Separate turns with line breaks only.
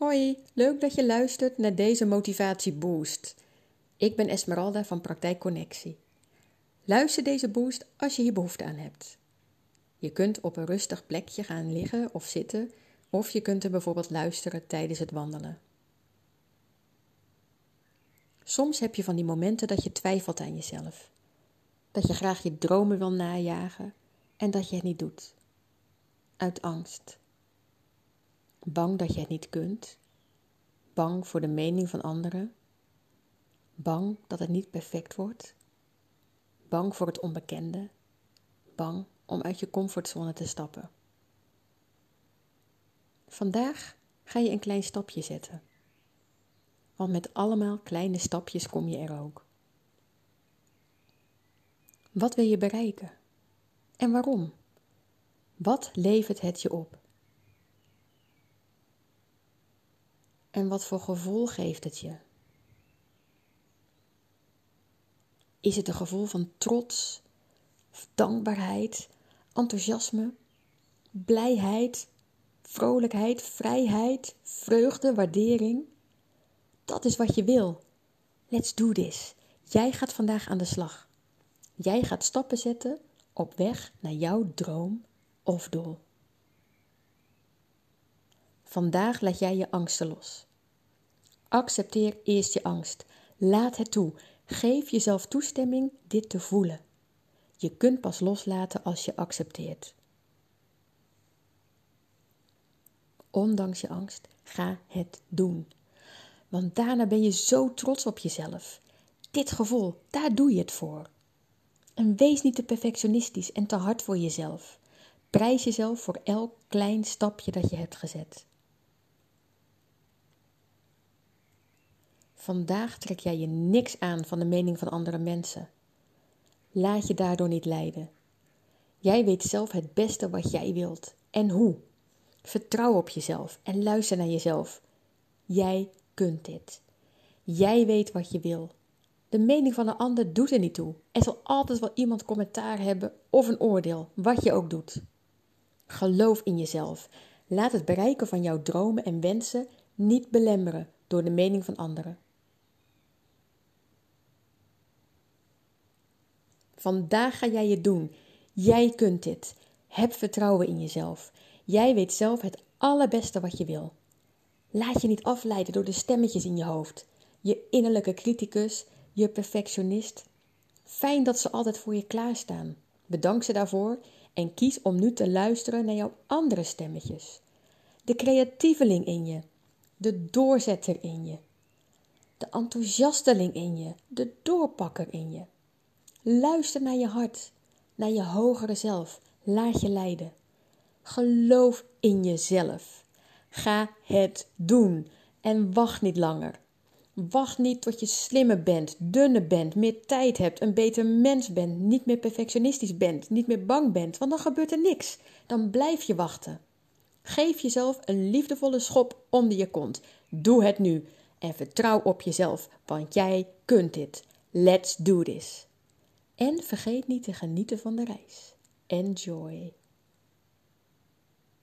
Hoi, leuk dat je luistert naar deze motivatieboost. Ik ben Esmeralda van Praktijk Connectie. Luister deze boost als je hier behoefte aan hebt. Je kunt op een rustig plekje gaan liggen of zitten, of je kunt er bijvoorbeeld luisteren tijdens het wandelen. Soms heb je van die momenten dat je twijfelt aan jezelf. Dat je graag je dromen wil najagen en dat je het niet doet. Uit angst. Bang dat je het niet kunt. Bang voor de mening van anderen. Bang dat het niet perfect wordt. Bang voor het onbekende. Bang om uit je comfortzone te stappen. Vandaag ga je een klein stapje zetten. Want met allemaal kleine stapjes kom je er ook. Wat wil je bereiken? En waarom? Wat levert het je op? En wat voor gevoel geeft het je? Is het een gevoel van trots, dankbaarheid, enthousiasme, blijheid, vrolijkheid, vrijheid, vreugde, waardering? Dat is wat je wil. Let's do this. Jij gaat vandaag aan de slag. Jij gaat stappen zetten op weg naar jouw droom of doel. Vandaag laat jij je angsten los. Accepteer eerst je angst. Laat het toe. Geef jezelf toestemming dit te voelen. Je kunt pas loslaten als je accepteert. Ondanks je angst, ga het doen. Want daarna ben je zo trots op jezelf. Dit gevoel, daar doe je het voor. En wees niet te perfectionistisch en te hard voor jezelf. Prijs jezelf voor elk klein stapje dat je hebt gezet. Vandaag trek jij je niks aan van de mening van andere mensen. Laat je daardoor niet leiden. Jij weet zelf het beste wat jij wilt en hoe. Vertrouw op jezelf en luister naar jezelf. Jij kunt dit. Jij weet wat je wil. De mening van een ander doet er niet toe. Er zal altijd wel iemand commentaar hebben of een oordeel, wat je ook doet. Geloof in jezelf. Laat het bereiken van jouw dromen en wensen niet belemmeren door de mening van anderen. Vandaag ga jij het doen. Jij kunt dit. Heb vertrouwen in jezelf. Jij weet zelf het allerbeste wat je wil. Laat je niet afleiden door de stemmetjes in je hoofd. Je innerlijke criticus, je perfectionist. Fijn dat ze altijd voor je klaarstaan. Bedank ze daarvoor en kies om nu te luisteren naar jouw andere stemmetjes. De creatieveling in je, de doorzetter in je, de enthousiasteling in je, de doorpakker in je. Luister naar je hart, naar je hogere zelf. Laat je leiden. Geloof in jezelf. Ga het doen en wacht niet langer. Wacht niet tot je slimmer bent, dunner bent, meer tijd hebt, een beter mens bent, niet meer perfectionistisch bent, niet meer bang bent, want dan gebeurt er niks. Dan blijf je wachten. Geef jezelf een liefdevolle schop onder je kont. Doe het nu en vertrouw op jezelf, want jij kunt dit. Let's do this. En vergeet niet te genieten van de reis. Enjoy.